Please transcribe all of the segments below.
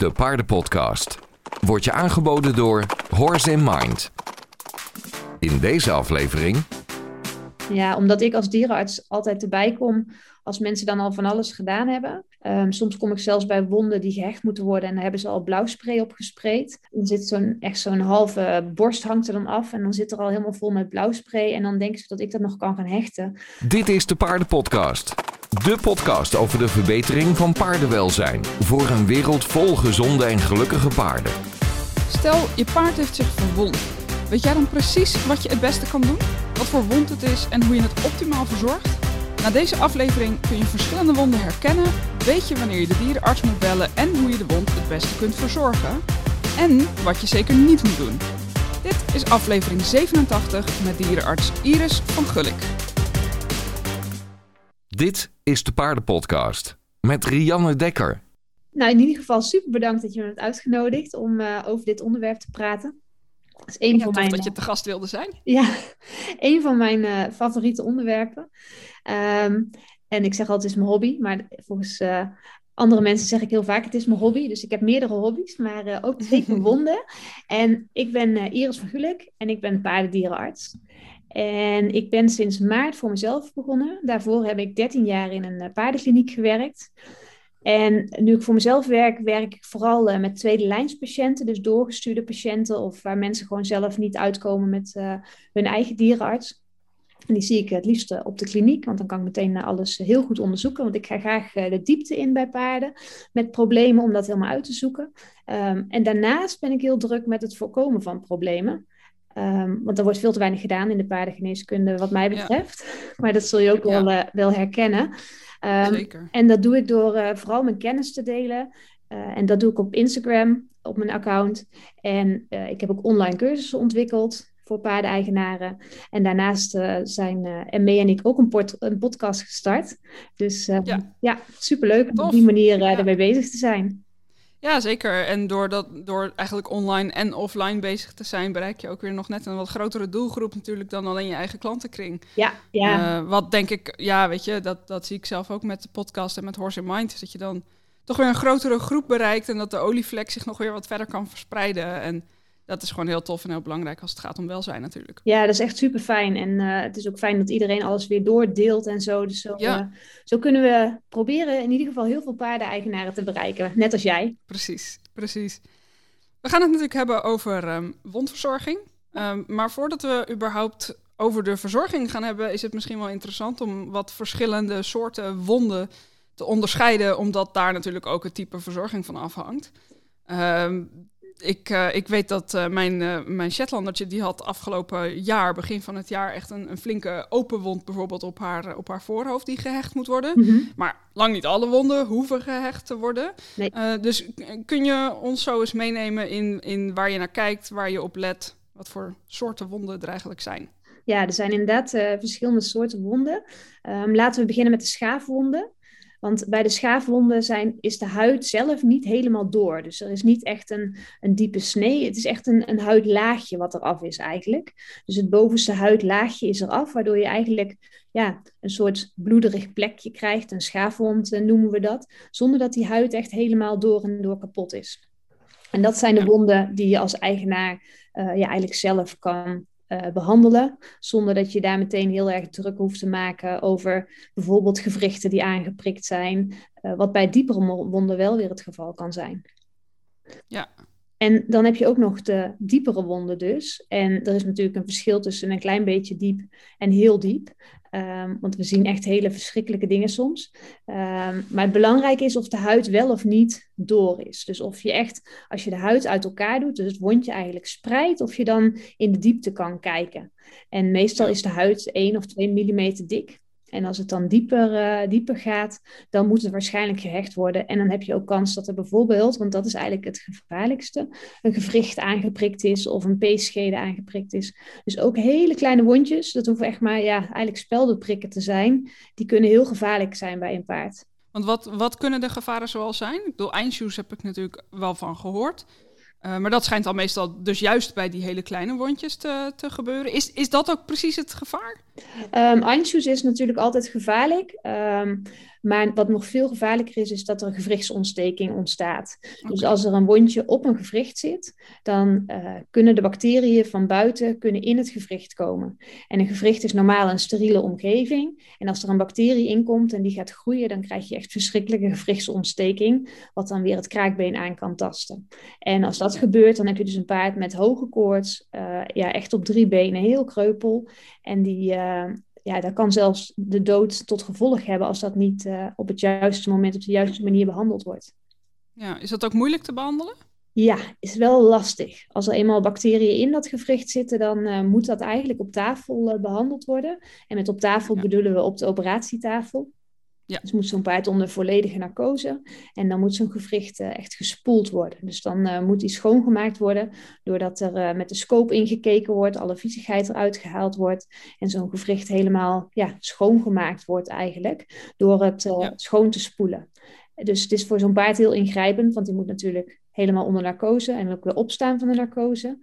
de paardenpodcast. Wordt je aangeboden door Horse in Mind. In deze aflevering Ja, omdat ik als dierenarts altijd erbij kom als mensen dan al van alles gedaan hebben. Ehm, soms kom ik zelfs bij wonden die gehecht moeten worden en daar hebben ze al blauwspray op gespreid. Dan zit zo'n, echt zo'n halve borst hangt er dan af en dan zit er al helemaal vol met blauwspray en dan denken ze dat ik dat nog kan gaan hechten. Dit is de Paardenpodcast. De podcast over de verbetering van paardenwelzijn. Voor een wereld vol gezonde en gelukkige paarden. Stel, je paard heeft zich verwond. Weet jij dan precies wat je het beste kan doen? Wat voor wond het is en hoe je het optimaal verzorgt? Na deze aflevering kun je verschillende wonden herkennen, weet je wanneer je de dierenarts moet bellen en hoe je de wond het beste kunt verzorgen. En wat je zeker niet moet doen. Dit is aflevering 87 met dierenarts Iris van Gulik. Dit is de Paardenpodcast. Met Rianne Dekker. Nou, in ieder geval super bedankt dat je me hebt uitgenodigd om eh, over dit onderwerp te praten. Dat is een Ja, van mijn, dat je te gast wilde zijn. Ja, een van mijn eh, favoriete onderwerpen. Ehm, en ik zeg altijd, het is mijn hobby. Maar volgens eh, andere mensen zeg ik heel vaak, het is mijn hobby. Dus ik heb meerdere hobby's, maar eh, ook twee wonden. En ik ben eh, Iris van Gulik en ik ben paardendierenarts. En ik ben sinds maart voor mezelf begonnen. Daarvoor heb ik 13 jaar in een eh, paardenkliniek gewerkt. En nu ik voor mezelf werk, werk ik vooral eh, met tweede lijnspatiënten, dus doorgestuurde patiënten of waar mensen gewoon zelf niet uitkomen met eh, hun eigen dierenarts. En die zie ik het liefst op de kliniek, want dan kan ik meteen alles heel goed onderzoeken. Want ik ga graag de diepte in bij paarden met problemen om dat helemaal uit te zoeken. Ehm, en daarnaast ben ik heel druk met het voorkomen van problemen. Ehm, want er wordt veel te weinig gedaan in de paardengeneeskunde, wat mij Ja. betreft. Maar dat zul je ook Ja. wel, eh, wel herkennen. Ehm, Zeker. en dat doe ik door eh, vooral mijn kennis te delen. Eh, en dat doe ik op Instagram, op mijn account. En ik heb ook online cursussen ontwikkeld voor paardeneigenaren. En daarnaast zijn uh, ME en ik ook een, port- een podcast gestart. Dus eh, Ja. ja. superleuk om op die manier ermee bezig te zijn. Ja, zeker. En door, dat, door eigenlijk online en offline bezig te zijn, bereik je ook weer nog net een wat grotere doelgroep natuurlijk dan alleen je eigen klantenkring. Ja, ja. Eh, wat denk ik, ja, weet je, dat, dat zie ik zelf ook met de podcast en met Horse in Mind, dat je dan toch weer een grotere groep bereikt en dat de olievlek zich nog weer wat verder kan verspreiden. En dat is gewoon heel tof en heel belangrijk als het gaat om welzijn natuurlijk. ja, dat is echt super fijn. En eh, het is ook fijn dat iedereen alles weer doordeelt en zo. Dus zo, Ja. eh, zo kunnen we proberen in ieder geval heel veel paardeneigenaren te bereiken. Net als jij. Precies, precies. We gaan het natuurlijk hebben over ehm, wondverzorging. Ehm, maar voordat we überhaupt over de verzorging gaan hebben, is het misschien wel interessant om wat verschillende soorten wonden te onderscheiden, omdat daar natuurlijk ook het type verzorging van afhangt. Ehm, ik, eh, ik weet dat eh, mijn, eh, mijn Shetlandertje, die had afgelopen jaar, begin van het jaar, echt een, een flinke open wond bijvoorbeeld op haar, op haar voorhoofd die gehecht moet worden. Mhm. Maar lang niet alle wonden hoeven gehecht te worden. Nee. Dus kun je ons zo eens meenemen in, in waar je naar kijkt, waar je op let, wat voor soorten wonden er eigenlijk zijn? Ja, er zijn inderdaad verschillende soorten wonden. Ehm, laten we beginnen met de schaafwonden. Want bij de schaafwonden zijn, is de huid zelf niet helemaal door. Dus er is niet echt een, een diepe snee. Het is echt een, een huidlaagje wat eraf is eigenlijk. Dus het bovenste huidlaagje is eraf, waardoor je eigenlijk ja, een soort bloederig plekje krijgt. Een schaafwond eh, noemen we dat. Zonder dat die huid echt helemaal door en door kapot is. En dat zijn de wonden die je als eigenaar ja, eigenlijk zelf kan eh, behandelen. Zonder dat je daar meteen heel erg druk hoeft te maken over bijvoorbeeld gewrichten die aangeprikt zijn. eh, wat bij diepere wonden wel weer het geval kan zijn. Ja. En dan heb je ook nog de diepere wonden dus. En er is natuurlijk een verschil tussen een klein beetje diep en heel diep. Ehm, want we zien echt hele verschrikkelijke dingen soms. Ehm, maar het belangrijke is of de huid wel of niet door is. Dus of je echt, als je de huid uit elkaar doet, dus het wondje eigenlijk spreidt, of je dan in de diepte kan kijken. En meestal is de huid 1 of 2 millimeter dik. En als het dan dieper, eh, dieper gaat, dan moet het waarschijnlijk gehecht worden. En dan heb je ook kans dat er bijvoorbeeld, want dat is eigenlijk het gevaarlijkste, een gewricht aangeprikt is of een peesschede aangeprikt is. Dus ook hele kleine wondjes, dat hoeven echt maar ja, eigenlijk speldenprikken te zijn. Die kunnen heel gevaarlijk zijn bij een paard. Want wat, wat kunnen de gevaren zoal zijn? Ik bedoel, heb ik natuurlijk wel van gehoord. Uh, maar dat schijnt al meestal dus juist bij die hele kleine wondjes te, te gebeuren. Is, is dat ook precies het gevaar? Um, is natuurlijk altijd gevaarlijk. Um, Maar wat nog veel gevaarlijker is, is dat er een gewrichtsontsteking ontstaat. Dus als er een wondje op een gewricht zit, dan uh, kunnen de bacteriën van buiten kunnen in het gewricht komen. En een gewricht is normaal een steriele omgeving. En als er een bacterie in komt en die gaat groeien, dan krijg je echt verschrikkelijke gewrichtsontsteking, wat dan weer het kraakbeen aan kan tasten. En als dat gebeurt, dan heb je dus een paard met hoge koorts, uh, ja, echt op drie benen, heel kreupel. En die, uh, ja, dat kan zelfs de dood tot gevolg hebben als dat niet uh, op het juiste moment, op de juiste manier behandeld wordt. Ja, is dat ook moeilijk te behandelen? Ja, is wel lastig. Als er eenmaal bacteriën in dat gewricht zitten, dan uh, moet dat eigenlijk op tafel uh, behandeld worden. En met op tafel ja. bedoelen we op de operatietafel. Ja. Dus moet zo'n paard onder volledige narcose. En dan moet zo'n gewricht uh, echt gespoeld worden. Dus dan moet die schoongemaakt worden. Doordat er met de scope ingekeken wordt, alle viezigheid eruit gehaald wordt. En zo'n gewricht helemaal ja, schoongemaakt wordt eigenlijk. Door het ja. schoon te spoelen. Dus het is voor zo'n paard heel ingrijpend, want die moet natuurlijk helemaal onder narcose en ook weer opstaan van de narcose.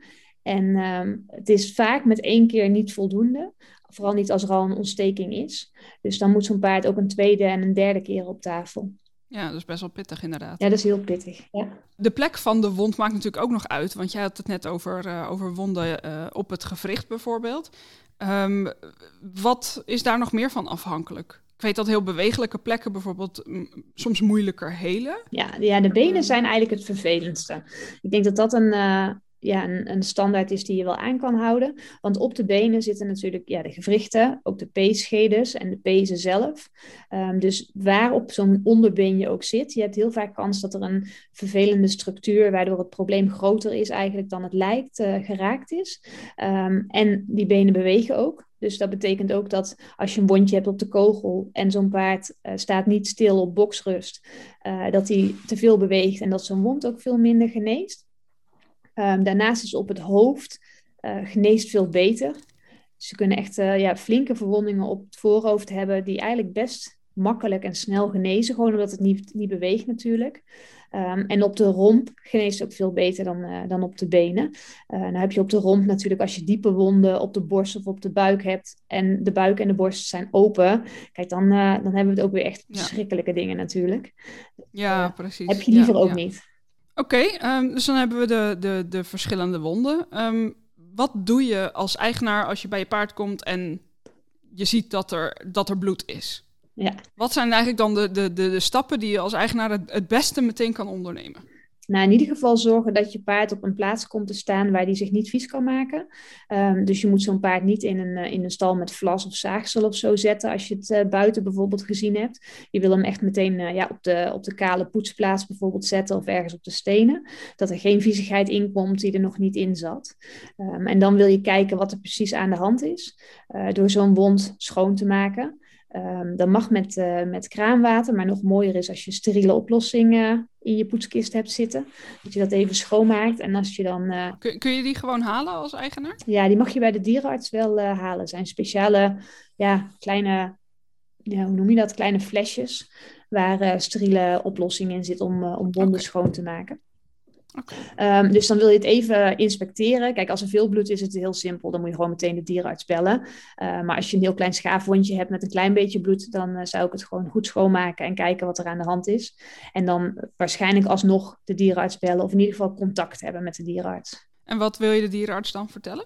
En um, het is vaak met één keer niet voldoende, vooral niet als er al een ontsteking is. Dus dan moet zo'n paard ook een tweede en een derde keer op tafel. Ja, dat is best wel pittig inderdaad. Ja, dat is heel pittig. Ja. De plek van de wond maakt natuurlijk ook nog uit, want jij had het net over, uh, over wonden uh, op het gewricht bijvoorbeeld. Um, wat is daar nog meer van afhankelijk? Ik weet dat heel bewegelijke plekken bijvoorbeeld soms moeilijker helen. Ja, ja, de benen zijn eigenlijk het vervelendste. Ik denk dat dat een, uh, ja, een, een, standaard is die je wel aan kan houden. Want op de benen zitten natuurlijk ja, de gewrichten, ook de peeschedes en de pezen zelf. Um, dus waar op zo'n onderbeen je ook zit, je hebt heel vaak kans dat er een vervelende structuur, waardoor het probleem groter is eigenlijk dan het lijkt, uh, geraakt is. Um, en die benen bewegen ook. Dus dat betekent ook dat als je een wondje hebt op de kogel en zo'n paard uh, staat niet stil op boksrust, uh, dat hij te veel beweegt en dat zo'n wond ook veel minder geneest. Um, daarnaast is op het hoofd uh, geneest veel beter. Ze kunnen echt ja, flinke verwondingen op het voorhoofd hebben die eigenlijk best makkelijk en snel genezen, gewoon omdat het niet, niet beweegt natuurlijk. Um, en op de romp geneest ook veel beter dan, uh, dan op de benen. Uh, dan heb je op de romp natuurlijk als je diepe wonden op de borst of op de buik hebt en de buik en de borst zijn open, kijk dan, uh, dan hebben we het ook weer echt verschrikkelijke ja. dingen natuurlijk. Ja, precies. Heb je liever ja, ook ja. niet. Oké, okay, um, dus dan hebben we de, de, de verschillende wonden. Um, wat doe je als eigenaar als je bij je paard komt en je ziet dat er, dat er bloed is? Ja. Wat zijn eigenlijk dan de, de, de, de stappen die je als eigenaar het, het beste meteen kan ondernemen? Nou, in ieder geval zorgen dat je paard op een plaats komt te staan waar die zich niet vies kan maken. Um, dus je moet zo'n paard niet in een, in een stal met vlas of zaagsel of zo zetten als je het uh, buiten bijvoorbeeld gezien hebt. Je wil hem echt meteen uh, ja, op, de, op de kale poetsplaats bijvoorbeeld zetten of ergens op de stenen. Dat er geen viezigheid in komt die er nog niet in zat. Um, en dan wil je kijken wat er precies aan de hand is. Door zo'n wond schoon te maken. Um, dat mag met, uh, met kraanwater, maar nog mooier is als je steriele oplossing uh, in je poetskist hebt zitten. Dat je dat even schoonmaakt en als je dan... Uh... Kun, kun, je die gewoon halen als eigenaar? Ja, die mag je bij de dierenarts wel halen. Het zijn speciale, ja, kleine, ja, hoe noem je dat, kleine flesjes waar steriele oplossing in zit om, om wonden okay. schoon te maken. Okay. Um, dus dan wil je het even inspecteren. Kijk, als er veel bloed is, is het heel simpel. Dan moet je gewoon meteen de dierenarts bellen. Uh, maar als je een heel klein schaafwondje hebt met een klein beetje bloed, dan uh, zou ik het gewoon goed schoonmaken en kijken wat er aan de hand is. En dan waarschijnlijk alsnog de dierenarts bellen of in ieder geval contact hebben met de dierenarts. En wat wil je de dierenarts dan vertellen?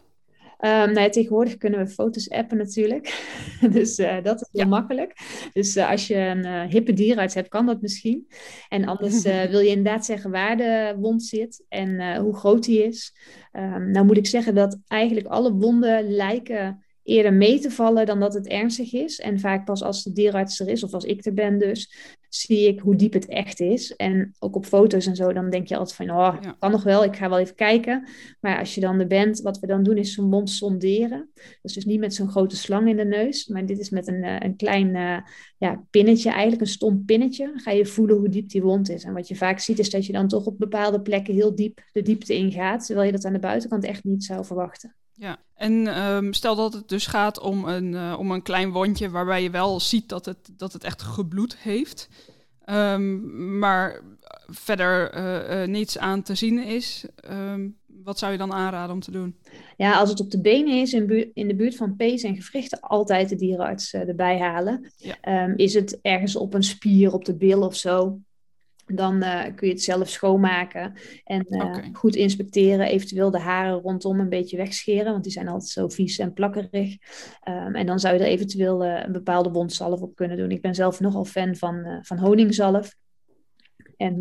Um, nou ja, tegenwoordig kunnen we foto's appen natuurlijk. dus uh, dat is heel ja. makkelijk. Dus uh, als je een uh, hippe dierenarts hebt, kan dat misschien. En anders wil je inderdaad zeggen waar de wond zit en hoe groot die is. Um, nou moet ik zeggen dat eigenlijk alle wonden lijken eerder mee te vallen dan dat het ernstig is. En vaak pas als de dierenarts er is, of als ik er ben dus, zie ik hoe diep het echt is. En ook op foto's en zo, dan denk je altijd van, oh, ja. kan nog wel, ik ga wel even kijken. Maar als je dan er bent, wat we dan doen is zo'n mond sonderen. Dus dus niet met zo'n grote slang in de neus, maar dit is met een, een klein uh, ja, pinnetje, eigenlijk een stom pinnetje. Dan ga je voelen hoe diep die wond is. En wat je vaak ziet is dat je dan toch op bepaalde plekken heel diep de diepte ingaat, terwijl je dat aan de buitenkant echt niet zou verwachten. Ja, en um, stel dat het dus gaat om een, uh, om een klein wondje waarbij je wel ziet dat het, dat het echt gebloed heeft, um, maar verder uh, uh, niets aan te zien is. Um, wat zou je dan aanraden om te doen? Ja, als het op de benen is, in, in de buurt van pees en gewrichten, altijd de dierenarts uh, erbij halen. Ehm, is het ergens op een spier, op de bil of zo, dan uh, kun je het zelf schoonmaken en uh, goed inspecteren. Eventueel de haren rondom een beetje wegscheren, want die zijn altijd zo vies en plakkerig. Um, en dan zou je er eventueel uh, een bepaalde wondzalf op kunnen doen. Ik ben zelf nogal fan van, van honingzalf. En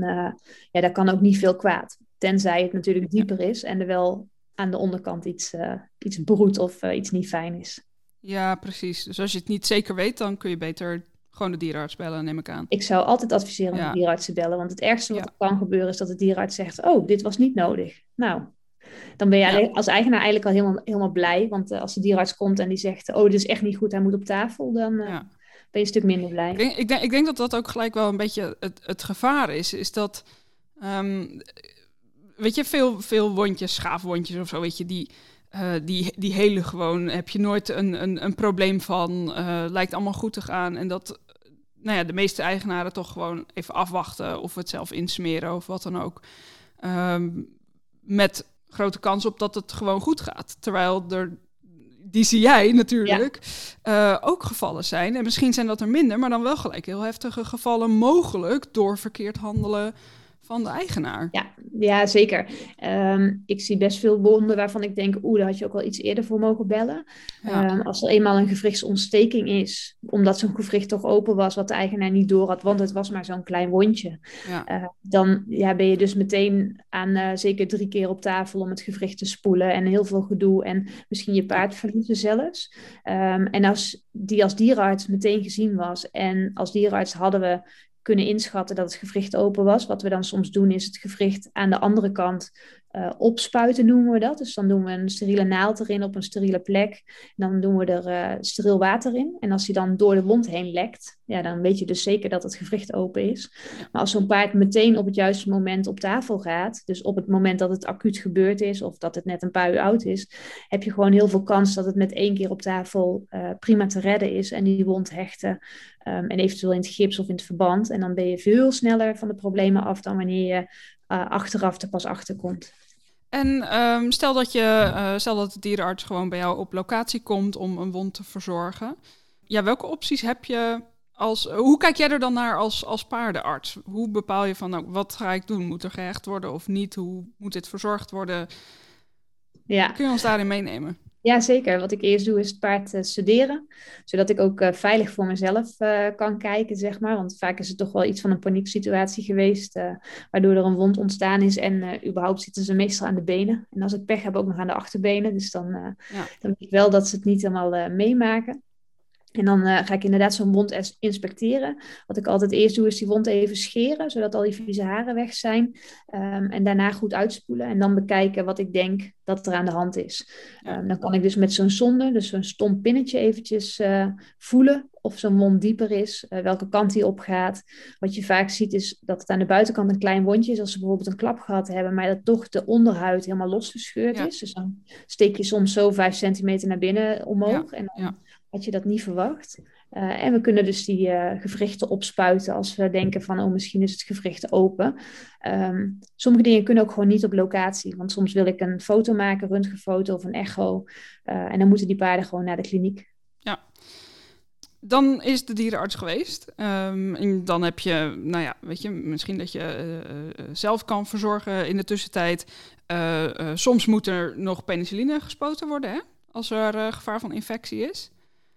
ja, daar kan ook niet veel kwaad. Tenzij het natuurlijk dieper is en er wel aan de onderkant iets, iets broedt of iets niet fijn is. Ja, precies. Dus als je het niet zeker weet, dan kun je beter gewoon de dierenarts bellen, neem ik aan. Ik zou altijd adviseren om de dierenarts te bellen. Want het ergste wat er kan gebeuren is dat de dierenarts zegt... oh, dit was niet nodig. Nou, dan ben je als eigenaar eigenlijk al helemaal, helemaal blij. Want uh, als de dierenarts komt en die zegt... oh, dit is echt niet goed, hij moet op tafel... dan uh, ben je een stuk minder blij. Ik denk, ik denk, ik, denk, dat dat ook gelijk wel een beetje het, het gevaar is. Is dat... Um, weet je, veel, veel wondjes, schaafwondjes of zo, weet je, die... Uh, die, die hele gewoon, heb je nooit een, een, een probleem van, uh, lijkt allemaal goed te gaan. En dat nou ja, de meeste eigenaren toch gewoon even afwachten of het zelf insmeren of wat dan ook. Um, met grote kans op dat het gewoon goed gaat. Terwijl er, die zie jij natuurlijk, ja. uh, ook gevallen zijn. En misschien zijn dat er minder, maar dan wel gelijk heel heftige gevallen mogelijk door verkeerd handelen van de eigenaar. Ja, ja zeker. Ehm, ik zie best veel wonden waarvan ik denk, oeh, daar had je ook wel iets eerder voor mogen bellen. Ehm, als er eenmaal een gewrichtsontsteking is, omdat zo'n gewricht toch open was, wat de eigenaar niet door had, want het was maar zo'n klein wondje. Ja. Uh, dan ja, ben je dus meteen aan uh, zeker drie keer op tafel om het gewricht te spoelen en heel veel gedoe en misschien je paard verliezen zelfs. Um, en als die als dierenarts meteen gezien was en als dierenarts hadden we kunnen inschatten dat het gewricht open was. Wat we dan soms doen is het gewricht aan de andere kant uh, opspuiten noemen we dat. Dus dan doen we een steriele naald erin op een steriele plek. Dan doen we er uh, steriel water in. En als die dan door de wond heen lekt, ja, dan weet je dus zeker dat het gewricht open is. Maar als zo'n paard meteen op het juiste moment op tafel gaat, dus op het moment dat het acuut gebeurd is of dat het net een paar uur oud is, heb je gewoon heel veel kans dat het met één keer op tafel uh, prima te redden is en die wond hechten. Um, en eventueel in het gips of in het verband. En dan ben je veel sneller van de problemen af dan wanneer je achteraf er pas achter komt. En um, stel, dat je, uh, stel dat de dierenarts gewoon bij jou op locatie komt om een wond te verzorgen. Ja, welke opties heb je als. Hoe kijk jij er dan naar als, als paardenarts? Hoe bepaal je van nou, wat ga ik doen? Moet er gehecht worden of niet? Hoe moet dit verzorgd worden? Ja. Kun je ons daarin meenemen? Ja, zeker. Wat ik eerst doe is het paard uh, studeren, zodat ik ook uh, veilig voor mezelf uh, kan kijken, zeg maar. Want vaak is het toch wel iets van een panieksituatie geweest, waardoor er een wond ontstaan is. En überhaupt zitten ze meestal aan de benen. En als ik pech heb, ook nog aan de achterbenen. Dus dan, ja. dan weet ik wel dat ze het niet helemaal meemaken. En dan uh, ga ik inderdaad zo'n wond inspecteren. Wat ik altijd eerst doe, is die wond even scheren, zodat al die vieze haren weg zijn. Um, en daarna goed uitspoelen. En dan bekijken wat ik denk dat er aan de hand is. Um, dan kan ik dus met zo'n zonde, dus zo'n stom pinnetje, eventjes uh, voelen of zo'n wond dieper is, uh, welke kant die op gaat. Wat je vaak ziet is dat het aan de buitenkant een klein wondje is, als ze bijvoorbeeld een klap gehad hebben, maar dat toch de onderhuid helemaal losgescheurd ja. is. Dus dan steek je soms zo vijf centimeter naar binnen omhoog. Ja. En dan had je dat niet verwacht. Uh, en we kunnen dus die uh, gewrichten opspuiten als we denken van, oh, misschien is het gewricht open. Um, sommige dingen kunnen ook gewoon niet op locatie, want soms wil ik een foto maken, röntgenfoto of een echo. Uh, en dan moeten die paarden gewoon naar de kliniek. Ja. Dan is de dierenarts geweest. Um, en dan heb je, nou ja, weet je, misschien dat je zelf kan verzorgen in de tussentijd. soms moet er nog penicilline gespoten worden, hè? als er gevaar van infectie is.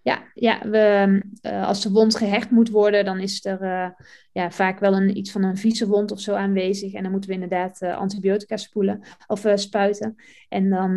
Ja, ja we, uh, als de wond gehecht moet worden, dan is er uh, ja, vaak wel een, iets van een vieze wond of zo aanwezig. En dan moeten we inderdaad uh, antibiotica spoelen of spuiten. En dan,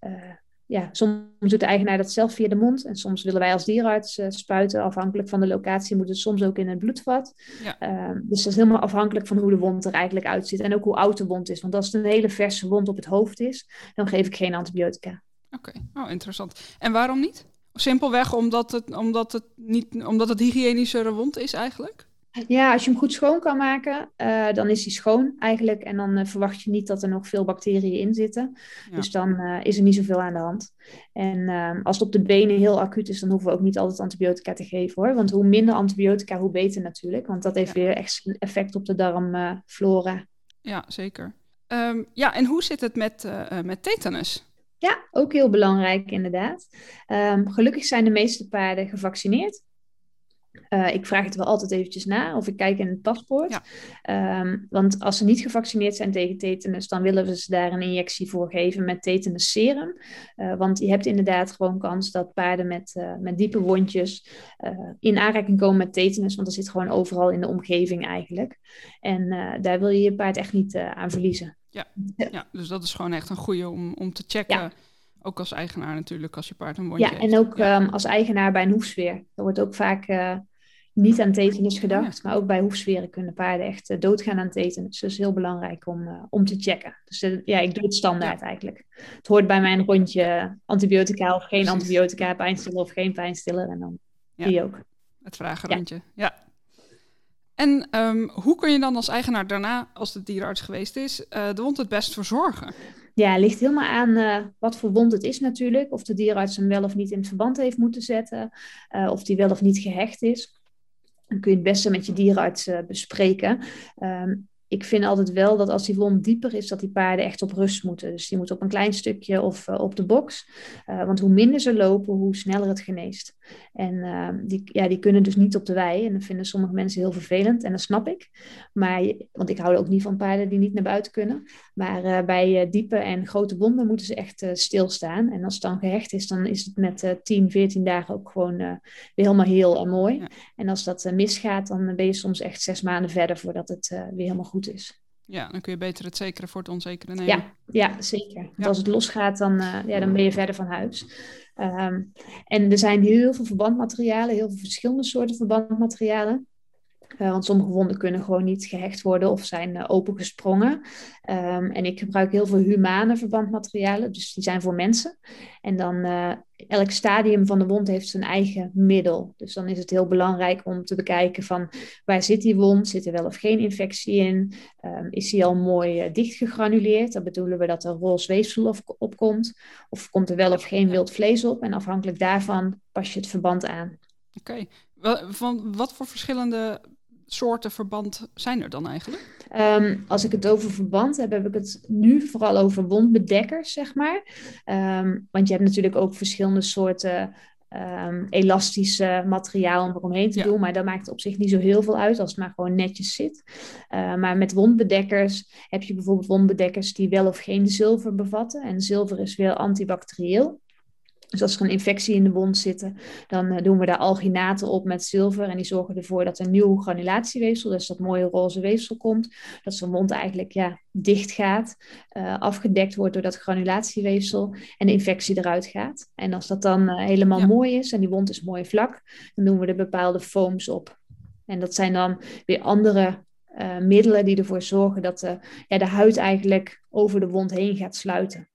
uh, ja, soms doet de eigenaar dat zelf via de mond. En soms willen wij als dierenarts spuiten. Afhankelijk van de locatie moet het soms ook in het bloedvat. Ja. Ehm, dus dat is helemaal afhankelijk van hoe de wond er eigenlijk uitziet. En ook hoe oud de wond is. Want als het een hele verse wond op het hoofd is, dan geef ik geen antibiotica. Oké, okay. oh interessant. En waarom niet? Simpelweg omdat het, omdat het, niet, omdat het hygiënischer wond is eigenlijk? Ja, als je hem goed schoon kan maken, uh, dan is hij schoon eigenlijk. En dan uh, verwacht je niet dat er nog veel bacteriën in zitten. Ja. Dus dan uh, is er niet zoveel aan de hand. En ehm, als het op de benen heel acuut is, dan hoeven we ook niet altijd antibiotica te geven hoor. Want hoe minder antibiotica, hoe beter natuurlijk. Want dat heeft ja. weer echt effect op de darmflora. ja, zeker. Ehm, ja, en hoe zit het met, met tetanus? Ja, ook heel belangrijk inderdaad. Um, gelukkig zijn de meeste paarden gevaccineerd. Uh, ik vraag het wel altijd eventjes na of ik kijk in het paspoort. Ja. Um, want als ze niet gevaccineerd zijn tegen tetanus, dan willen we ze daar een injectie voor geven met tetanus serum. Uh, want je hebt inderdaad gewoon kans dat paarden met, uh, met diepe wondjes in aanraking komen met tetanus. Want dat zit gewoon overal in de omgeving eigenlijk. En daar wil je je paard echt niet aan verliezen. Ja. ja, dus dat is gewoon echt een goede om, om te checken. Ja. Ook als eigenaar natuurlijk, als je paard een wondje Ja, en ook ja. um, als eigenaar bij een hoefsfeer. Er wordt ook vaak uh, niet aan tetanus gedacht, ja. maar ook bij hoefsferen kunnen paarden echt uh, doodgaan aan tetanus. Dus heel belangrijk om, uh, om te checken. Dus ja, ik doe het standaard eigenlijk. Het hoort bij mijn rondje antibiotica of geen Precies. antibiotica, pijnstiller of geen pijnstiller. En dan die ook. Het vragenrondje, ja. En um, hoe kun je dan als eigenaar daarna, als de dierenarts geweest is, uh, de wond het best verzorgen? Ja, het ligt helemaal aan uh, wat voor wond het is natuurlijk. Of de dierenarts hem wel of niet in het verband heeft moeten zetten. Uh, of die wel of niet gehecht is. Dan kun je het beste met je dierenarts bespreken. Um, ik vind altijd wel dat als die wond dieper is, dat die paarden echt op rust moeten. Dus die moeten op een klein stukje of op de box. Want hoe minder ze lopen, hoe sneller het geneest. En uh, die, ja, die kunnen dus niet op de wei. En dat vinden sommige mensen heel vervelend. En dat snap ik. Maar, want ik hou ook niet van paarden die niet naar buiten kunnen. Maar bij diepe en grote wonden moeten ze echt stilstaan. En als het dan gehecht is, dan is het met 10, 14 dagen ook gewoon weer helemaal heel en mooi. Ja. En als dat misgaat, dan ben je soms echt zes maanden verder voordat het weer helemaal goed is. Ja, dan kun je beter het zekere voor het onzekere nemen. Ja, ja zeker. Want ja. als het losgaat, dan, uh, ja, dan ben je verder van huis. Um, en er zijn heel veel verbandmaterialen, heel veel verschillende soorten verbandmaterialen. Uh, want sommige wonden kunnen gewoon niet gehecht worden of zijn uh, opengesprongen. Um, en ik gebruik heel veel humane verbandmaterialen, dus die zijn voor mensen. En dan elk stadium van de wond heeft zijn eigen middel. Dus dan is het heel belangrijk om te bekijken van waar zit die wond? Zit er wel of geen infectie in? Um, is die al mooi dicht gegranuleerd? Dan bedoelen we dat er roze weefsel op, op komt. Of komt er wel of geen wild vlees op? En afhankelijk daarvan pas je het verband aan. Oké, okay. van wat voor verschillende soorten verband zijn er dan eigenlijk? Um, als ik het over verband heb, heb ik het nu vooral over wondbedekkers, zeg maar. Um, want je hebt natuurlijk ook verschillende soorten um, elastische materiaal om eromheen te ja. doen. Maar dat maakt op zich niet zo heel veel uit als het maar gewoon netjes zit. Uh, maar met wondbedekkers heb je bijvoorbeeld wondbedekkers die wel of geen zilver bevatten. En zilver is weer antibacterieel. Dus als er een infectie in de wond zit, dan uh, doen we daar alginaten op met zilver. En die zorgen ervoor dat er nieuw granulatieweefsel, dus dat mooie roze weefsel komt. Dat zo'n wond eigenlijk ja, dicht gaat, uh, afgedekt wordt door dat granulatieweefsel en de infectie eruit gaat. En als dat dan uh, helemaal ja. mooi is en die wond is mooi vlak, dan doen we er bepaalde foams op. En dat zijn dan weer andere middelen die ervoor zorgen dat de, ja, de huid eigenlijk over de wond heen gaat sluiten.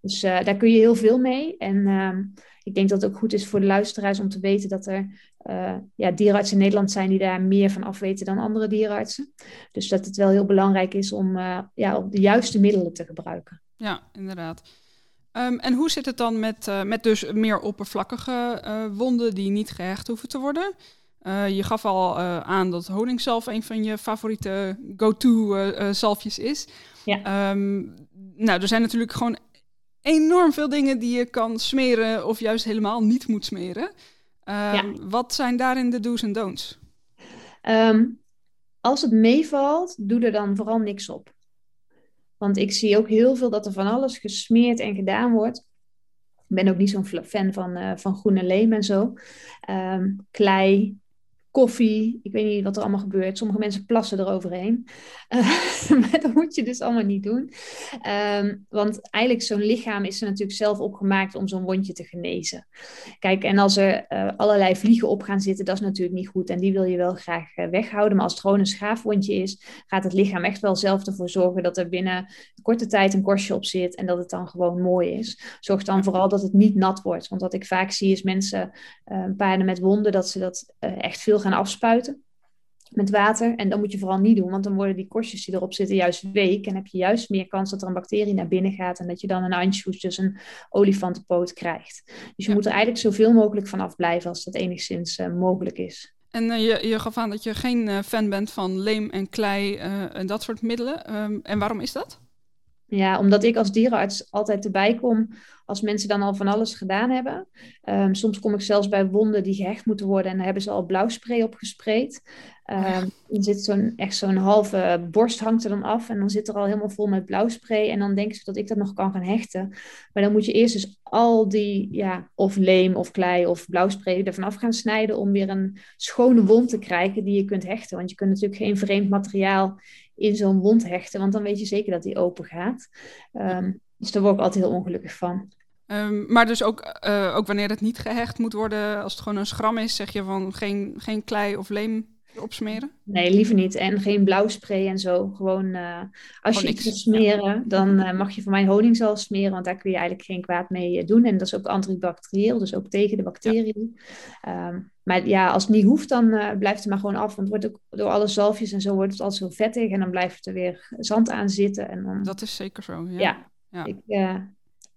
Dus uh, daar kun je heel veel mee. En uh, ik denk dat het ook goed is voor de luisteraars om te weten dat er uh, ja, dierenartsen in Nederland zijn die daar meer van afweten dan andere dierenartsen. Dus dat het wel heel belangrijk is om uh, ja, de juiste middelen te gebruiken. Ja, inderdaad. Um, en hoe zit het dan met, met dus meer oppervlakkige wonden die niet gehecht hoeven te worden? je gaf al aan dat honing zelf een van je favoriete go-to zalfjes is. Ja. Um, nou, er zijn natuurlijk gewoon enorm veel dingen die je kan smeren of juist helemaal niet moet smeren. Um, ja. Wat zijn daarin de do's en don'ts? Um, als het meevalt, doe er dan vooral niks op. Want ik zie ook heel veel dat er van alles gesmeerd en gedaan wordt. Ik ben ook niet zo'n fan van, uh, van groene leem en zo. Um, klei, koffie. Ik weet niet wat er allemaal gebeurt. Sommige mensen plassen eroverheen. Uh, maar dat moet je dus allemaal niet doen. Um, want eigenlijk zo'n lichaam is er natuurlijk zelf opgemaakt om zo'n wondje te genezen. Kijk, en als er uh, allerlei vliegen op gaan zitten, dat is natuurlijk niet goed. En die wil je wel graag uh, weghouden. Maar als het gewoon een schaafwondje is, gaat het lichaam echt wel zelf ervoor zorgen dat er binnen korte tijd een korstje op zit en dat het dan gewoon mooi is. Zorg dan vooral dat het niet nat wordt. Want wat ik vaak zie is mensen, paarden met wonden, dat ze dat echt veel gaan afspuiten met water. En dat moet je vooral niet doen, want dan worden die korstjes die erop zitten juist week. En heb je juist meer kans dat er een bacterie naar binnen gaat en dat je dan een anchoes, dus een olifantenpoot krijgt. Dus je ja. moet er eigenlijk zoveel mogelijk van afblijven als dat enigszins uh, mogelijk is. En uh, je, je gaf aan dat je geen uh, fan bent van leem en klei en dat soort middelen. Um, en waarom is dat? Ja, omdat ik als dierenarts altijd erbij kom als mensen dan al van alles gedaan hebben. Ehm, soms kom ik zelfs bij wonden die gehecht moeten worden en daar hebben ze al blauwspray op gespreid. Um, Dan zit zo'n echt zo'n halve borst hangt er dan af en dan zit er al helemaal vol met blauwspray en dan denken ze dat ik dat nog kan gaan hechten. Maar dan moet je eerst dus al die, ja, of leem of klei of blauwspray ervan af gaan snijden om weer een schone wond te krijgen die je kunt hechten. Want je kunt natuurlijk geen vreemd materiaal in zo'n wond hechten, want dan weet je zeker dat die open gaat. Um, dus daar word ik altijd heel ongelukkig van. Um, maar dus ook, uh, ook wanneer het niet gehecht moet worden, als het gewoon een schram is, zeg je van geen, geen klei of leem opsmeren? Nee, liever niet. En geen blauwspray en zo. Gewoon uh, als je niks. iets smeren, dan uh, mag je van mij honingsal smeren, want daar kun je eigenlijk geen kwaad mee doen. En dat is ook antibacterieel, dus ook tegen de bacteriën. Ehm, maar ja, als het niet hoeft, dan uh, blijft het maar gewoon af. Want het wordt ook door alle zalfjes en zo wordt het altijd zo vettig. En dan blijft er weer zand aan zitten. En dan, Dat is zeker zo. Ja. ja, Ja. Ik, eh,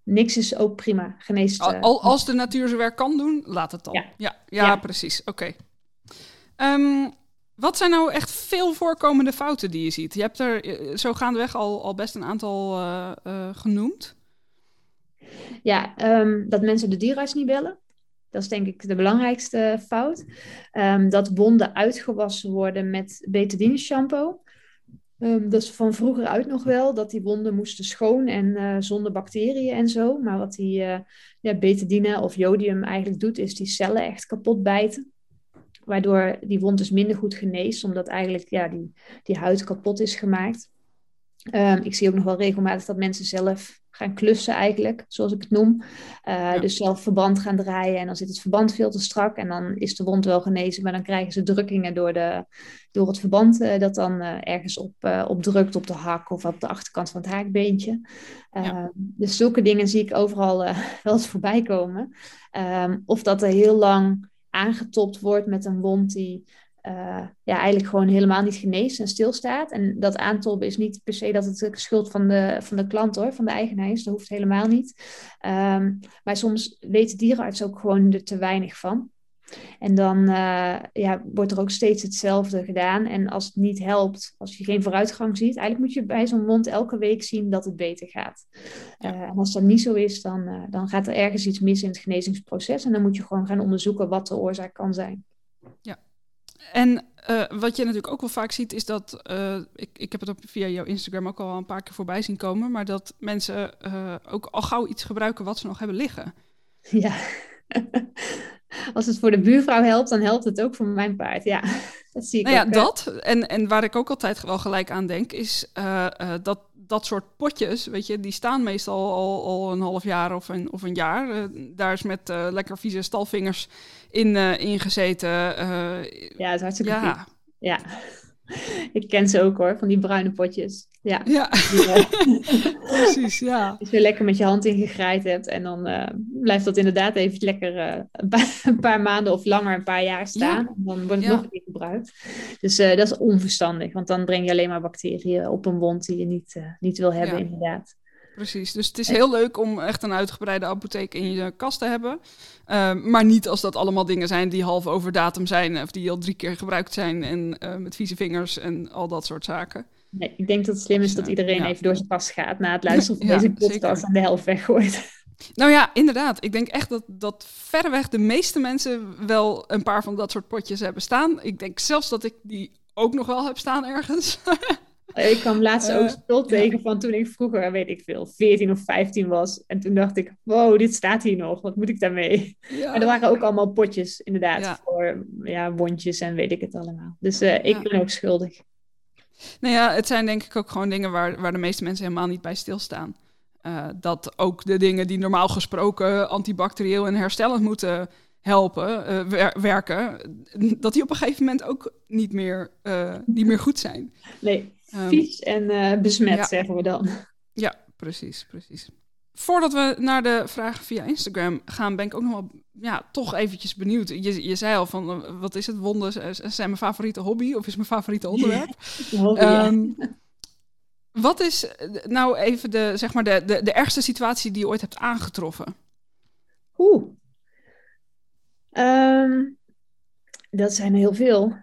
niks is ook prima. Geneest. Al, eh, al- als de natuur zijn werk kan doen, laat het dan. Ja. Ja, precies. Oké. Ehm, wat zijn nou echt veel voorkomende fouten die je ziet? Je hebt er eh, zo gaandeweg al, al best een aantal eh, eh, genoemd. Ja, ehm, dat mensen de dierenarts niet bellen. Dat is denk ik de belangrijkste fout. Ehm, dat wonden uitgewassen worden met betadine shampoo. Ehm, dat is van vroeger uit nog wel, dat die wonden moesten schoon en eh, zonder bacteriën en zo. Maar wat die eh, ja, betadine of jodium eigenlijk doet, is die cellen echt kapot bijten. Waardoor die wond dus minder goed geneest, omdat eigenlijk ja, die, die huid kapot is gemaakt. Ehm, ik zie ook nog wel regelmatig dat mensen zelf gaan klussen eigenlijk, zoals ik het noem. Uh, Dus zelf verband gaan draaien en dan zit het verband veel te strak en dan is de wond wel genezen, maar dan krijgen ze drukkingen door, de, door het verband uh, dat dan uh, ergens op, op drukt op de hak of op de achterkant van het haakbeentje. Ja. Dus zulke dingen zie ik overal wel eens voorbij komen. Um, of dat er heel lang aangetopt wordt met een wond die uh, ja, eigenlijk gewoon helemaal niet geneest en stilstaat. En dat aantoppen is niet per se dat het de schuld van de, van de klant hoor, van de eigenaar is. Dat hoeft helemaal niet. Um, maar soms weet de dierenarts ook gewoon er te weinig van. En dan uh, ja, wordt er ook steeds hetzelfde gedaan. En als het niet helpt, als je geen vooruitgang ziet, eigenlijk moet je bij zo'n wond elke week zien dat het beter gaat. Ja. Uh, en als dat niet zo is, dan, uh, dan gaat er ergens iets mis in het genezingsproces. En dan moet je gewoon gaan onderzoeken wat de oorzaak kan zijn. Ja. En uh, wat je natuurlijk ook wel vaak ziet, is dat. Uh, ik, ik heb het op, via jouw Instagram ook al een paar keer voorbij zien komen. Maar dat mensen uh, ook al gauw iets gebruiken wat ze nog hebben liggen. Ja. Als het voor de buurvrouw helpt, dan helpt het ook voor mijn paard. Ja, dat zie ik nou ja, dat. En, en waar ik ook altijd wel gelijk aan denk, is dat dat soort potjes, weet je, die staan meestal al, al een half jaar of een, of een jaar. Uh, daar is met uh, lekker vieze stalvingers in, in gezeten. ja, het is hartstikke ja. Ja, ik ken ze ook hoor, van die bruine potjes. Ja, ja. precies, ja. Als je lekker met je hand ingegraaid hebt en dan blijft dat inderdaad even lekker een paar, een, paar, maanden of langer, een paar jaar staan. Ja. En dan wordt het ja. nog een keer gebruikt. Dus dat is onverstandig, want dan breng je alleen maar bacteriën op een wond die je niet, niet wil hebben, inderdaad. Precies, dus het is heel leuk om echt een uitgebreide apotheek in je kast te hebben. Uh, maar niet als dat allemaal dingen zijn die half over datum zijn of die al drie keer gebruikt zijn en uh, met vieze vingers en al dat soort zaken. Nee, ik denk dat het slim is dat iedereen ja. even door zijn kast gaat na het luisteren van ja, deze podcast en de helft weggooit. Nou ja, inderdaad. Ik denk echt dat, dat verreweg de meeste mensen wel een paar van dat soort potjes hebben staan. Ik denk zelfs dat ik die ook nog wel heb staan ergens. Ik kwam laatst ook spul tegen ja. van toen ik vroeger, weet ik veel, 14 of 15 was. En toen dacht ik, wow, dit staat hier nog. Wat moet ik daarmee? Ja. En er waren ook allemaal potjes, inderdaad, ja. voor ja, wondjes en weet ik het allemaal. Dus uh, ik ben ook schuldig. Nou ja, het zijn denk ik ook gewoon dingen waar, waar de meeste mensen helemaal niet bij stilstaan. Uh, dat ook de dingen die normaal gesproken antibacterieel en herstellend moeten helpen, uh, wer werken, dat die op een gegeven moment ook niet meer, niet meer goed zijn. Nee, vies um, en uh, besmet, ja. zeggen we dan. Ja, precies, precies. Voordat we naar de vragen via Instagram gaan, ben ik ook nog wel ja, toch eventjes benieuwd. Je, je zei al van, wat is het, wonden zijn mijn favoriete hobby of is mijn favoriete onderwerp? hobby, um, ja. Wat is nou even de, zeg maar de, de, de ergste situatie die je ooit hebt aangetroffen? Oeh. Um, dat zijn heel veel.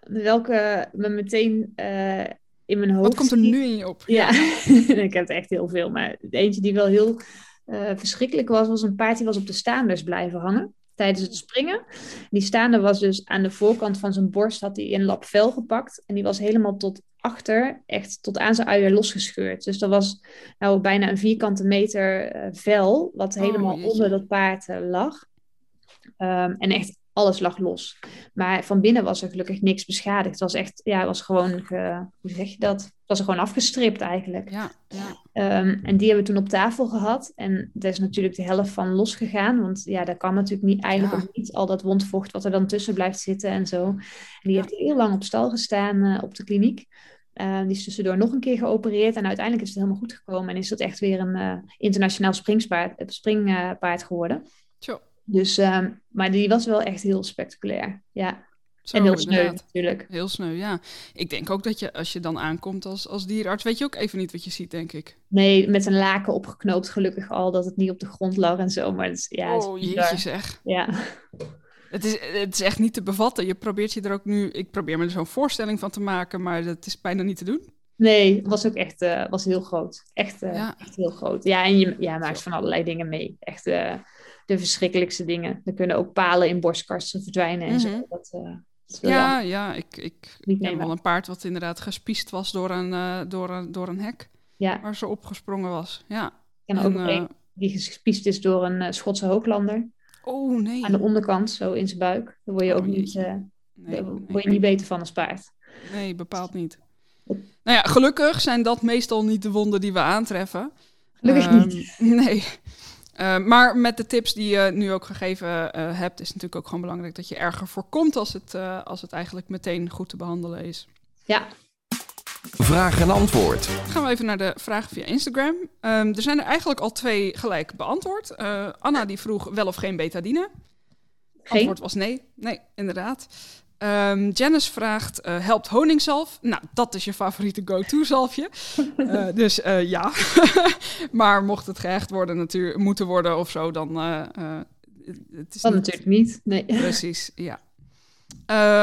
Welke me meteen uh, in mijn hoofd... Wat komt er nu in je op? Ja, ik heb er echt heel veel. Maar eentje die wel heel uh, verschrikkelijk was, was een paard die was op de staanders blijven hangen tijdens het springen. Die staande was dus aan de voorkant van zijn borst, had hij een lap vel gepakt. En die was helemaal tot achter, echt tot aan zijn uier losgescheurd. Dus dat was nou bijna een vierkante meter uh, vel, wat Oh, helemaal onder dat paard uh, lag. Um, en echt alles lag los. Maar van binnen was er gelukkig niks beschadigd. Het was echt, ja, het was gewoon, ge, hoe zeg je dat? Het was er gewoon afgestript eigenlijk. Ja, ja. Um, en die hebben we toen op tafel gehad. En daar is natuurlijk de helft van losgegaan. Want ja, daar kan natuurlijk niet, eigenlijk Ja. ook niet al dat wondvocht wat er dan tussen blijft zitten en zo. En die heeft heel lang op stal gestaan uh, op de kliniek. Uh, die is tussendoor nog een keer geopereerd. En uiteindelijk is het helemaal goed gekomen. En is dat echt weer een uh, internationaal springspaard, springpaard geworden. Tjo. Dus, um, maar die was wel echt heel spectaculair. Ja. Zo, en heel sneu inderdaad. natuurlijk. Heel sneu, ja. Ik denk ook dat je, als je dan aankomt als, als dierenarts, weet je ook even niet wat je ziet, denk ik. Nee, met een laken opgeknoopt gelukkig al, dat het niet op de grond lag en zo. Maar het is, ja, het oh, bizar. jeetje zeg. Ja. Het is, het is echt niet te bevatten. Je probeert je er ook nu... Ik probeer me er zo'n voorstelling van te maken, maar dat is bijna niet te doen. Nee, het was ook echt uh, was heel groot. Echt, uh, Ja. echt heel groot. Ja, en je ja, maakt van allerlei dingen mee. Echt uh, de verschrikkelijkste dingen. Er kunnen ook palen in borstkasten verdwijnen en Mhm. zo. Dat, uh, dat wil Ja, ja, ik, ik ken wel een paard wat inderdaad gespiest was door een, eh, door een, door een hek Ja, waar ze opgesprongen was. Ja. En, ook eh, een die gespiest is door een Schotse hooklander. Oh, nee. Aan de onderkant, zo in zijn buik. Daar word je Oh, ook niet, uh, nee, daar nee, word je niet beter van als paard. nee, bepaald niet. Nou ja, gelukkig zijn dat meestal niet de wonden die we aantreffen. Gelukkig Ehm, niet. Nee. Eh, maar met de tips die je nu ook gegeven eh, hebt, is het natuurlijk ook gewoon belangrijk dat je erger voorkomt als het, eh, als het eigenlijk meteen goed te behandelen is. Ja, Vraag en antwoord. Dan gaan we even naar de vragen via Instagram. Ehm, er zijn er eigenlijk al twee gelijk beantwoord. Eh, Anna die vroeg wel of geen betadine. geen. Antwoord was nee. Nee, inderdaad. Ehm, Janice vraagt, eh, helpt honingsalf? Nou, dat is je favoriete go-to zalfje. Eh, dus eh, ja. maar mocht het gehecht worden, natuur, moeten worden of zo, dan... het is Dat niet- natuurlijk niet. Nee. Precies, ja.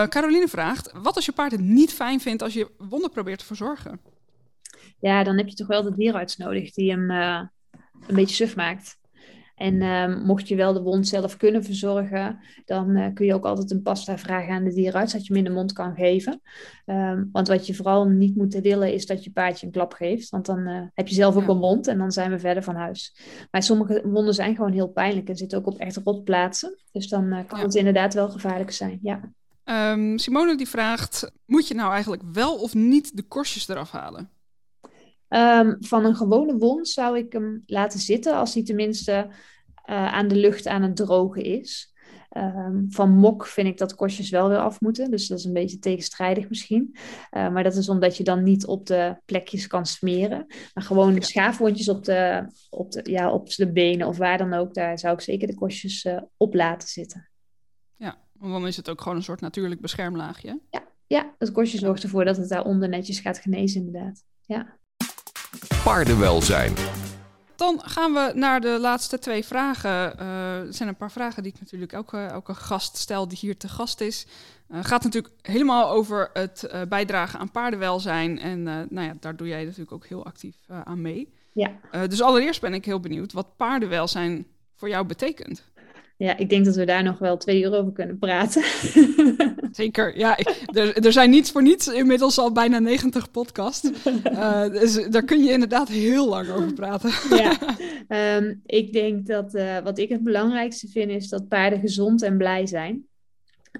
Caroline vraagt, wat als je paard het niet fijn vindt als je wonden probeert te verzorgen? Ja, dan heb je toch wel de dierenarts nodig die hem een beetje suf maakt. En ehm, mocht je wel de wond zelf kunnen verzorgen, dan eh, kun je ook altijd een pasta vragen aan de dierenarts dat je hem in de mond kan geven. Ehm, want wat je vooral niet moet willen is dat je paardje een klap geeft, want dan eh, heb je zelf ook Ja. een wond en dan zijn we verder van huis. Maar sommige wonden zijn gewoon heel pijnlijk en zitten ook op echt rotplaatsen. Dus dan eh, kan Ja. het inderdaad wel gevaarlijk zijn. Ja. Ehm, Simone die vraagt, moet je nou eigenlijk wel of niet de korstjes eraf halen? Ehm, van een gewone wond zou ik hem laten zitten als hij tenminste eh, aan de lucht aan het drogen is. Ehm, van mok vind ik dat korstjes wel weer af moeten. Dus dat is een beetje tegenstrijdig misschien. Eh, maar dat is omdat je dan niet op de plekjes kan smeren. Maar gewoon Ja. schaafwondjes op de, op, de, ja, op de benen of waar dan ook. Daar zou ik zeker de korstjes eh, op laten zitten. Ja, want dan is het ook gewoon een soort natuurlijk beschermlaagje. Ja, het korstje zorgt ervoor dat het daaronder netjes gaat genezen inderdaad. Ja. Paardenwelzijn. Dan gaan we naar de laatste twee vragen. Eh, er zijn een paar vragen die ik natuurlijk elke, elke gast stel die hier te gast is. Het gaat natuurlijk helemaal over het eh, bijdragen aan paardenwelzijn. En eh, nou ja, daar doe jij natuurlijk ook heel actief eh, aan mee. Ja. Eh, dus allereerst ben ik heel benieuwd wat paardenwelzijn voor jou betekent. ja, ik denk dat we daar nog wel twee uur over kunnen praten. Zeker, ja. ik- er, er zijn niets voor niets inmiddels al bijna 90 podcasts. Eh, dus daar kun je inderdaad heel lang over praten. ja, Ehm, ik denk dat eh, wat ik het belangrijkste vind is dat paarden gezond en blij zijn.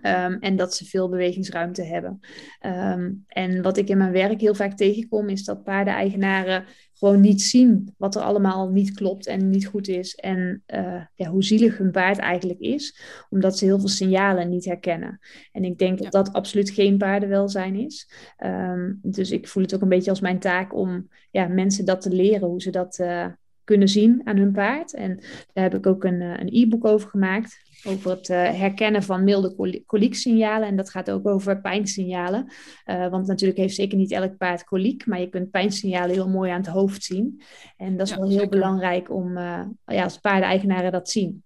Ehm, en dat ze veel bewegingsruimte hebben. Ehm, en wat ik in mijn werk heel vaak tegenkom, is dat paardeneigenaren gewoon niet zien wat er allemaal niet klopt en niet goed is. En eh, ja, hoe zielig hun paard eigenlijk is, omdat ze heel veel signalen niet herkennen. En ik denk dat Ja. dat absoluut geen paardenwelzijn is. Ehm, dus ik voel het ook een beetje als mijn taak om ja, mensen dat te leren, hoe ze dat eh, kunnen zien aan hun paard. En daar heb ik ook een, eh, een e-book over gemaakt. Over het eh, herkennen van milde koli- kolieksignalen. En dat gaat ook over pijnsignalen. Eh, want natuurlijk heeft zeker niet elk paard koliek. Maar je kunt pijnsignalen heel mooi aan het hoofd zien. En dat is Ja, wel heel zeker. belangrijk om ja, als paardeneigenaren dat zien.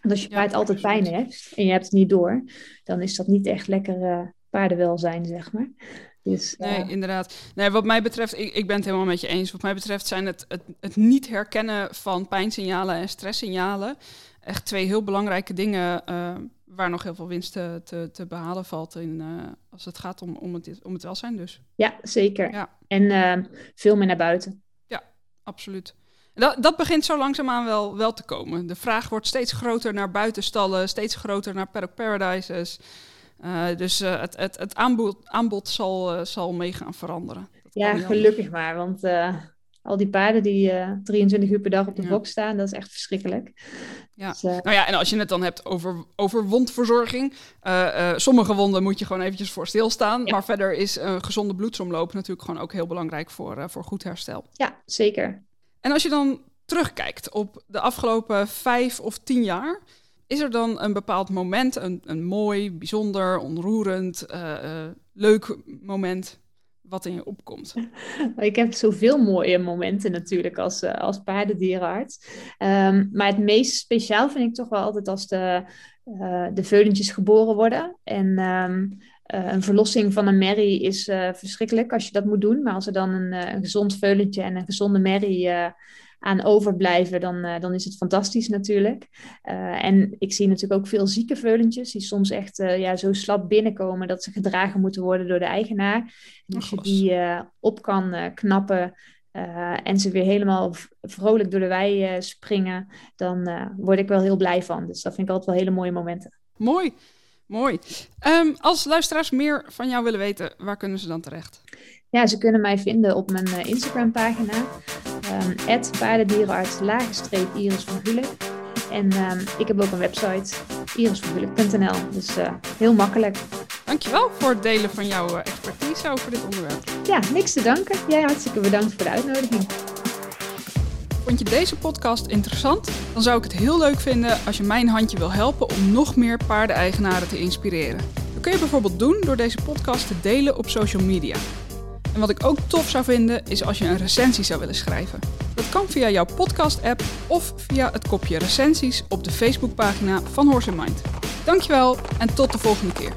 Want als je Ja, paard altijd pijn heeft en je hebt het niet door, dan is dat niet echt lekker paardenwelzijn, zeg maar. Dus, Nee, inderdaad. Nee, wat mij betreft, ik, ik ben het helemaal met je eens. Wat mij betreft zijn het, het, het niet herkennen van pijnsignalen en stresssignalen echt twee heel belangrijke dingen eh, waar nog heel veel winst te, te, te behalen valt in, eh, als het gaat om, om, het, om het welzijn dus. ja, zeker. Ja. En eh, veel meer naar buiten. Absoluut. En Dat, dat begint zo langzaamaan wel, wel te komen. De vraag wordt steeds groter naar buitenstallen, steeds groter naar paddock paradises. Eh, dus eh, het, het, het aanbod, aanbod zal, eh, zal mee gaan veranderen. Dat Ja, gelukkig maar. Want al die paarden die eh 23 uur per dag op de Ja. bok staan, dat is echt verschrikkelijk. Ja. Dus, Nou ja, en als je het dan hebt over, over wondverzorging. sommige wonden moet je gewoon eventjes voor stilstaan. Ja. Maar verder is een gezonde bloedsomloop natuurlijk gewoon ook heel belangrijk voor, voor goed herstel. ja, zeker. En als je dan terugkijkt op de afgelopen vijf of tien jaar, is er dan een bepaald moment, een, een mooi, bijzonder, onroerend, eh, eh, leuk moment wat in je opkomt? Ik heb zoveel mooie momenten natuurlijk als, eh, als paardendierenarts. Ehm, maar het meest speciaal vind ik toch wel altijd als de, de veulentjes geboren worden. En ehm, eh, een verlossing van een merrie is verschrikkelijk als je dat moet doen. Maar als er dan een, een gezond veulentje en een gezonde merrie aan overblijven, dan, eh, dan is het fantastisch natuurlijk. Eh, en ik zie natuurlijk ook veel zieke veulentjes die soms echt eh, ja, zo slap binnenkomen dat ze gedragen moeten worden door de eigenaar. En als je Och, die eh, op kan knappen en ze weer helemaal vrolijk door de wei springen, dan word ik wel heel blij van. Dus dat vind ik altijd wel hele mooie momenten. Mooi, mooi. Ehm, als luisteraars meer van jou willen weten, waar kunnen ze dan terecht? Ja, ze kunnen mij vinden op mijn eh, Instagram-pagina. Um, paardendierenarts lagenstreep Iris van Gulik. En ehm, ik heb ook een website, irisvangulik.nl. Dus eh, heel makkelijk. Dankjewel voor het delen van jouw eh, expertise over dit onderwerp. Ja, niks te danken. Jij hartstikke bedankt voor de uitnodiging. Vond je deze podcast interessant? Dan zou ik het heel leuk vinden als je mijn handje wil helpen om nog meer paardeneigenaren te inspireren. Dat kun je bijvoorbeeld doen door deze podcast te delen op social media. En wat ik ook tof zou vinden is als je een recensie zou willen schrijven. Dat kan via jouw podcast-app of via het kopje recensies op de Facebookpagina van Horse in Mind. Dankjewel en tot de volgende keer.